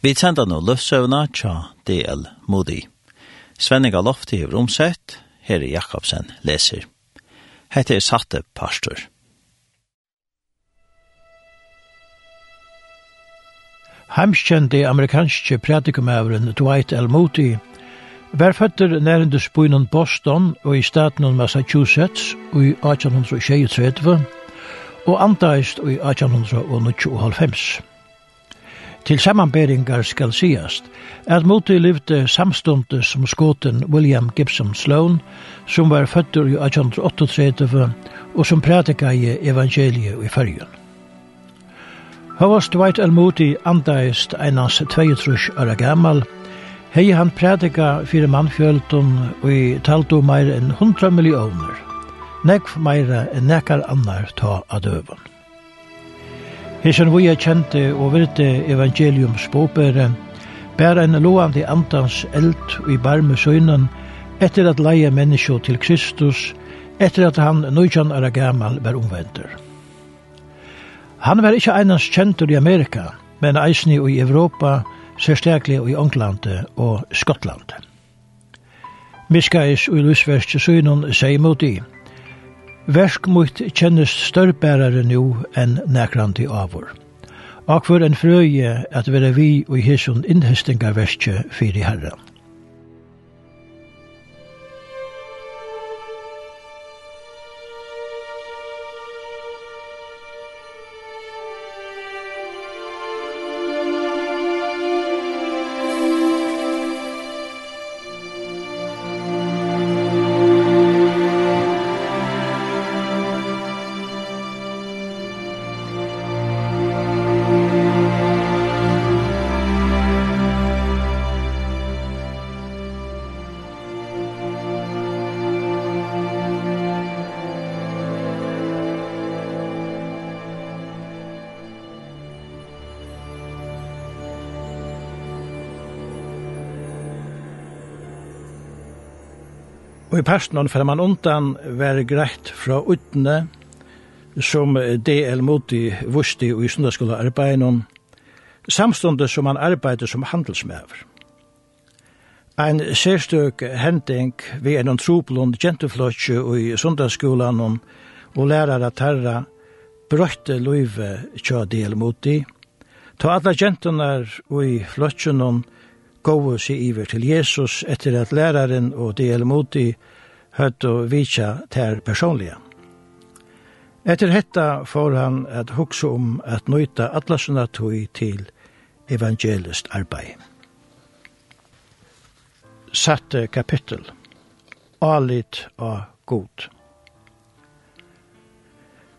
Vi sender nå løftsøvna tja DL Moody. Svenninga Lofti hever omsett, her er Jakobsen leser. Hette er satte pastor. Heimskjente amerikanske pratikumævren Dwight L. Moody var føtter nærende spøynen Boston og i staten Massachusetts og i 1823 og antaist i 1895. Til samanberingar skal sigast at Moti levde samstundes som skåten William Gibson Sloan, som var føttur i 1838 og som prætika i evangeliet i fyrjun. Havast Dwight L. Moody andaist einans 22 år gammal, hei han prædika fyrir mannfjöldun og i taldo meir enn 100 millioner, nekv meira enn nekar annar ta adøvun. Hesen vi er kjente og virte evangelium bopere, bær en loande andans eld i barme søgnen, etter at leie menneskje til Kristus, etter at han nøytjan er gammal var omvender. Han var ikkje einans kjentur i Amerika, men eisni i Europa, særstaklig i England og Skottland. Miskais og Lusverst søgnen seg mot i, Versk mot kjennes størrbærare nu enn nekrandi avur. Akvar en frøye at vera vi og hesson innhestinga verskje fyrir herran. Og i personen fer man undan være greit fra utne, som DL Moti vusti og i sundagsskola arbeidnån, samstående som han arbeider som handelsmæver. Ein sérstøk hending vi en troplund gentuflotje og i sundagsskolan og lærer at herra brøtte løyve tja DL mot. Ta alla gentunar og i flotjen gåve seg iver til Jesus etter at læraren og delmoti høtt og vitsa ter personlige. Etter hetta får han at hugsa om at nøyta atlasuna tøy til evangelist arbeid. Satte kapittel. Alit av god.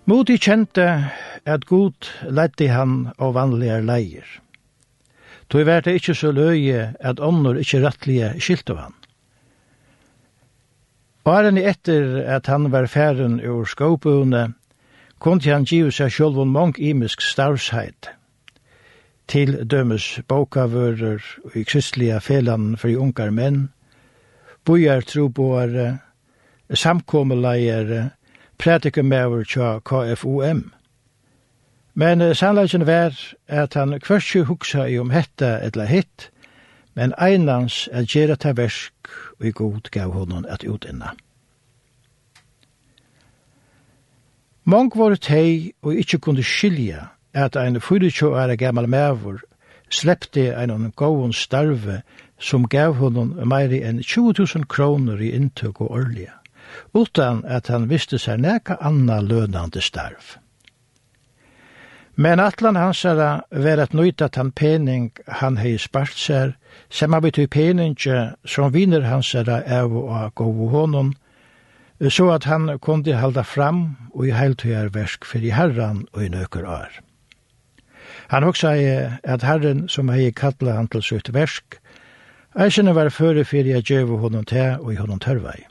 Moti kjente at god ledde han av vanlige leier. Då vært det ikkje så løye at ånder ikkje rettlige skilte han. Åren etter at han var færen ur skåpune, kunne han givet seg sjølv om mong imisk stavsheit. Til dømes bokavører og i kristelige felan for unkar menn, bojar troboare, samkommeleiere, prædikemæver tja KFOM – Men uh, sannleggen var at han kvørsi huksa i om hetta etla hitt, men einans er gjerra ta versk og i god gav honom at utinna. Mong var tei og ikkje kunde skilja at ein 24 år gammal mævur slepte ein gåon starve som gav honom meiri enn 20.000 kroner i inntøk og årlige, utan at han visste seg neka anna lønande starv. Men atlan hans er ver at nøyta tan pening han hei spart sær, sem av betyr peninge som viner hansara av og av honom, så at han kunde halda fram og i heiltøyar versk fyrir herran og i nøkker år. Han hoksa at herren som hei kalla han til sutt versk, eisene var føre fyrir jeg djøvu honom te og i honom tørvei.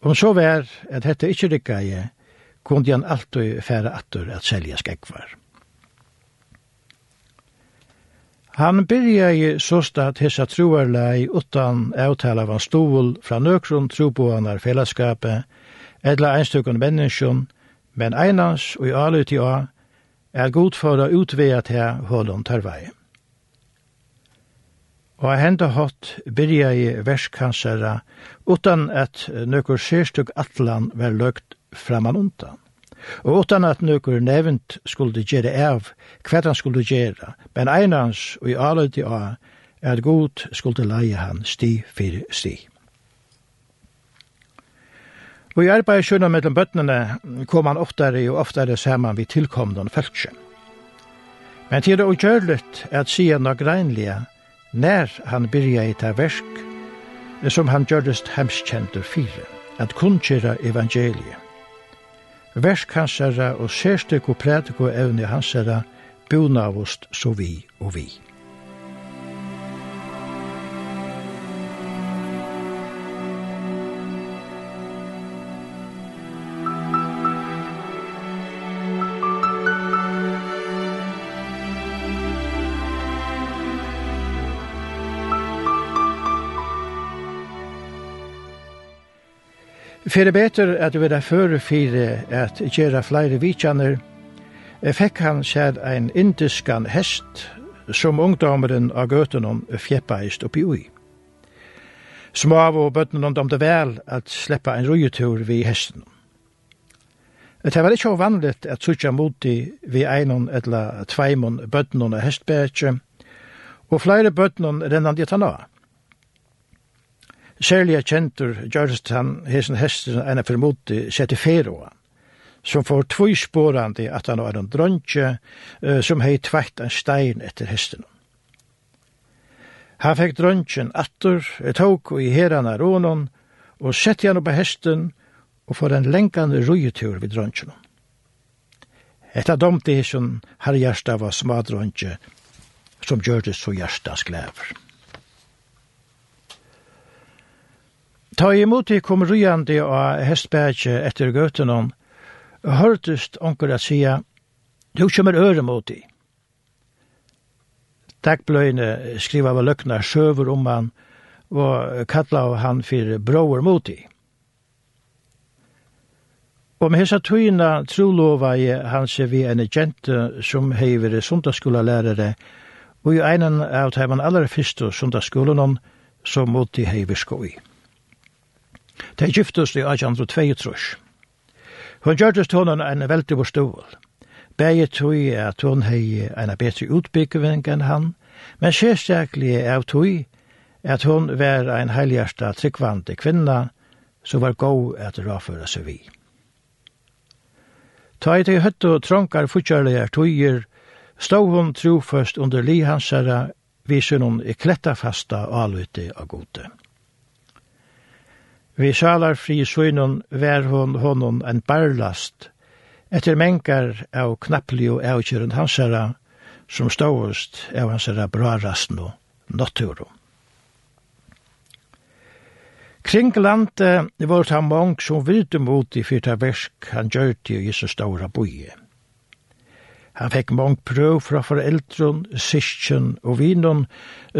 Om så var at hette ikkje rikka jeg, kunde han alltid fære attur at selja skekvar. Han byrjaði såstad hessa troarlei utan avtala av hans stol fra nøkron troboanar fellesskapet, edla einstukon menneskjon, men einans og i alut i a, er god for å utvea til hålund tarvei. Og henda hatt byrjaði verskansara utan at nøkur sérstuk atlan var løgt framan undan. Og utan at nøkur nevnt skulle gjere av hva han skulle gjere, men einans og i aløyde av er at god skulle leie han sti for sti. Og i arbeidsjøna mellom bøttene kom han oftare og oftare saman vi tilkomne fæltsje. Men til det ugjørligt at sige noe greinlige nær han byrja i ta versk som han gjørst hemskjentur fire, at kunnkjera evangeliet verskansara og sérstøk og prædik og evne hansara bonavost så vi og vi. For det at vi er føre fire at gjøre flere vidtjaner, fikk han seg en indiskan hest som ungdommeren av gøtenom fjeppeist oppi ui. Smav og bøttenom det vel at sleppa en rujetur vi hesten. Det var ikke vanligt at sutja moti vi einon etla tveimon bøttenom av hestbætje, og flere bøttenom rennan ditt han av. Særlig er kjentur gjørst han hesen hester enn er formodi sette feroa, som får tvoisporandi at han var en dronje uh, som hei tveitt en stein etter hesten. Han fekk dronjen attur, et tåk og i heran av rånon, og sette han oppa hesten og får en lenkande rujetur vid dronjen. Etta domte hesen herrhjersta var smadronje som gjørtes så hjertas glæver. Ta imot i kom ryande av hestbætje etter gøtenon, hørtust onker at sia, du kommer øre mot i. Dagbløyne skriva av løkna sjøver om han, og kalla av han for broer mot i. Og med hessa tøyna trolova i han vi en gente som heiver sundagsskolalærere, og jo einan av tæman aller fyrstu sundagsskolan som måtte heiver skoi. De giftes i 1832. Hun gjørtes til henne en veldig bestål. Begge tog at hun hei en bedre utbygging enn han, men sérstaklig av tog at hun var en heiligasta tryggvande kvinna som var god at råføre seg vi. Ta i til høtt og trånkar fortjørlige tøyer, stå hun trofast under lihansere, viser hun i klettafasta alvite av gode. Vi salar fri søynun vær hon honon en barlast, etter menkar av knappli og avkjøren hansara, som ståust av hansara bra rasten og natturo. Kring landet var det mong som vilde mot i fyrta versk han gjør til så ståra boie. Han fikk mong prøv fra foreldron, syskjen og vinon,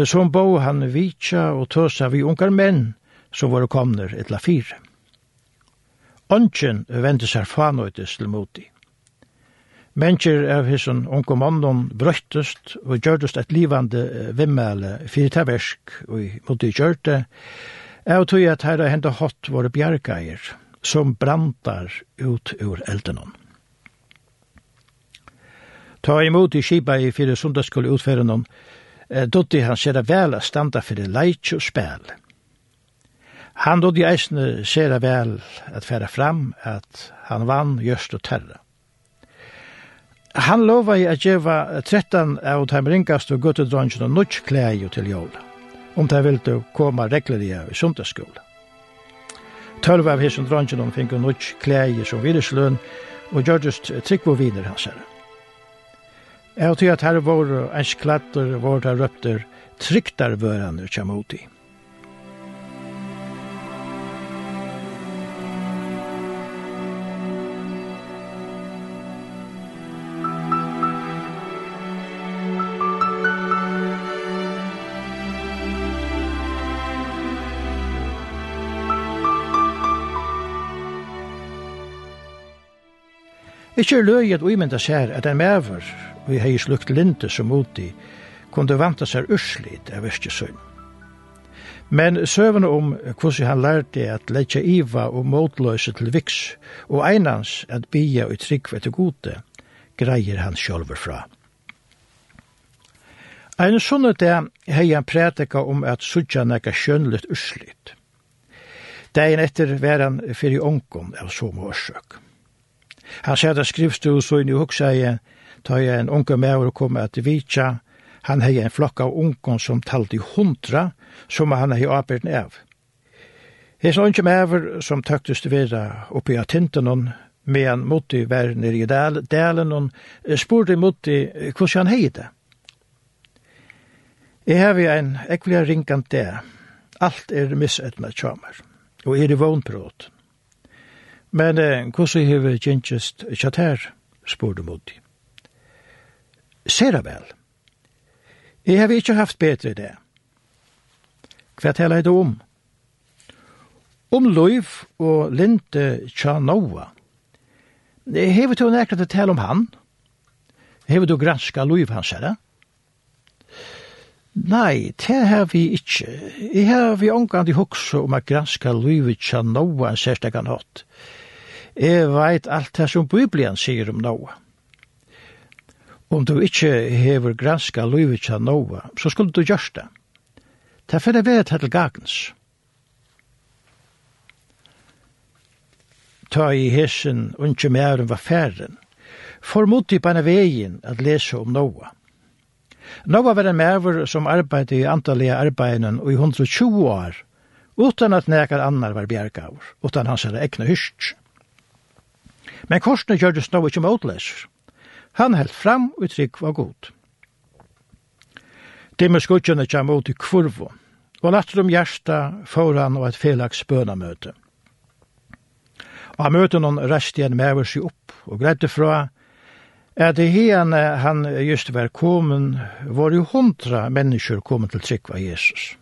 som bo han vitja og tåsa vi ungar menn, som var det komner etla fire. Ongen vendte seg fanøytes til moti. Mennesker av hisson unge mannen brøttest og gjørtest et livande vimmele fyrtaversk og moti gjørte, Jeg tog at her henda hatt våre bjergeier, som brantar ut ur eldenon. Ta imot i skipa i fyrir sundagskulle utferden Dotti han ser det vel a standa fyrir leitj og spæl. Han dod i eisne sera vel at færa fram at han vann gjørst og terra. Han lova i at djeva 13 av dem ringast og guttedronsjon og nutsk klæg til jól, om de vil du koma regleria i sundagsskola. Tølv av hesson dronsjon fink og nutsk klæg som virusløn og gjørst tryggvoviner hans herre. Jeg har tyg at herre vår ensklattur vår der røpter trygtarvøraner kjamoti. Musikk Ikke er løy at uimenda sær at en mever vi hei slukt linte som uti kunde vanta sær urslit av virkesøyn. Men søvende om hvordan han lærte at letja iva og motløse til viks og einans at bia og trygg etter gode greier han sjølver fra. Ein sunne det hei han prætika om at sudja nekka skjønligt urslit. Dein etter var han fyrir onkom av som årsøk. Han sier det skrivstu så inn i huksa jeg, ta jeg en unge med å komme at vitja, han hei en flokk av ungen som talte i hundra, som han hei arbeid av. Hes unge med som tøktes til vera oppi av tinten med medan moti vær nere i dal, dalen, og spurte moti hvordan han hei det. Jeg har vi en ekvelig ringant det. Alt er misetna tjamer, og er i vognpråten. Men eh, hvordan har vi gjenkjest kjater, spør du mot dem. Ser jeg vel. Jeg har ikke haft bedre det. Hva taler jeg da om? Om Løyv og Linde Tjanoa. Hever du nekket til å tale om han? Har Hever du granska Løyv hans herre? Ja. Nei, det har vi ikke. Jeg har vi omgang til hokse om at granska livet tja noa en særstekan hatt. Jeg veit alt det som Bibelen sier om noa. Om du ikke hever granska livet tja noa, så skulle du gjørst det. Det fyrir vi til gagens. Ta i hesen, unge mæren var færen. Formodde på en vegin at lese om noa. Nå var en merver som arbeidde i antallige arbeidene og i 120 år, utan at nekar annar var bjergavur, utan hans er egna hyrst. Men korsene gjørdes nå ikke motleser. Han held fram og trygg var god. Dimme skutjene kjem ut i kurvo, og latter om hjersta får han og et felags bønamøte. Og han møte noen rest igjen med seg opp, og greide fra at det hene han just var kommet, var jo hundra mennesker kommet til trikva Jesus.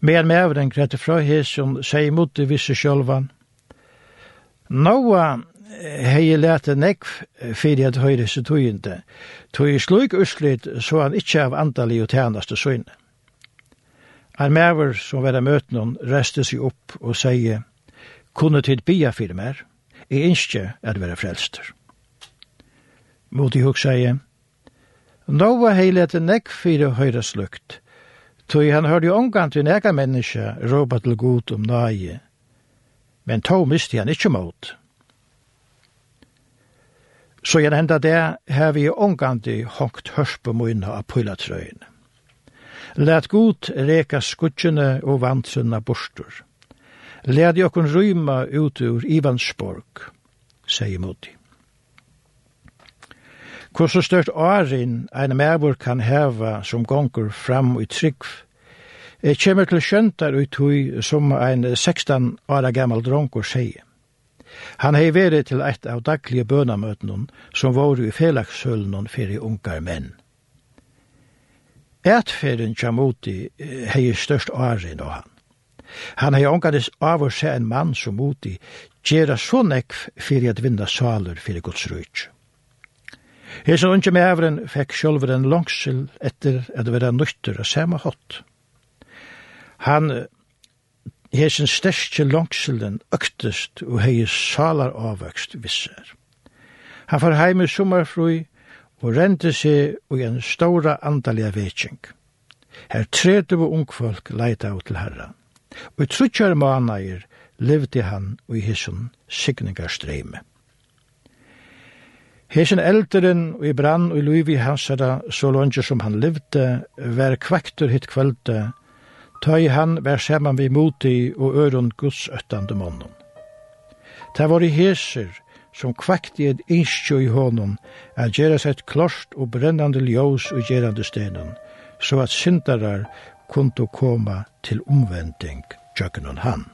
Men med avren grette fra Jesus, sier mot det visse sjølvan. Noa hei lete nekv fyrir at høyre seg tøyende, tøy slug uslit så han ikkje av andalig og tjeneste søyne. Han mever som var møten hon reste seg opp og sier, kunne tid bia fyrir mer, jeg innskje at være frelster mot i hugsaie. Nå var heilet nekk fyrir høyra slukt, tog han hørte jo omgang til nega menneske råpa til god om nage. Men tog misti han ikkje mot. Så igjen henda det her vi omgang til hongt hørs på munna av pulatrøyen. Læt god reka skutjene og vantrunna bostur. Læt jokkun ryma ut ur Ivansborg, sier Moti. Hvor så størt åren en medbor kan heva som gonger fram i trygg. Jeg kommer til skjøntar ut hui som ein 16 åra gammal dronker sier. Han hei veri til eit av daglige bønamøtene som var i felagshølnen fyrir ungar menn. Etferden Jamoti hei størst åren av han. Han hei ångades av å se en mann som moti gjerra så nekv fyrir at vinda saler fyrir Guds rujtj. Hesa unge mevren fikk sjølver en langsel etter at det var nøytter og samme hatt. Han hesen største langselen øktest og hei salar avvøkst visser. Han får heim i sommerfrui og rente seg og en stora andalige vetsing. Her tredje var ungfolk leita ut til herra. Og i trutjar manager levde han og i hesson signingarstreime. Hesen elderen og i brann og i luivi hansara så longe som han levde, var kvektur hitt kvölde, tøy han var saman vi moti og øron Guds öttande månen. Ta var i heser som kvekti et innskjø i hånden, er gjerra seg klost og brennande ljós og gjerrande stenen, så at syndarar kundu koma til omvending tjøkken han.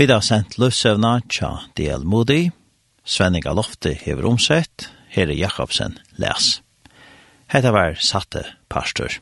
Vi har sendt løsøvna tja D.L. Moody, Svenning Lofte hever omsett, Herre Jakobsen les. Hetta var satte pastor.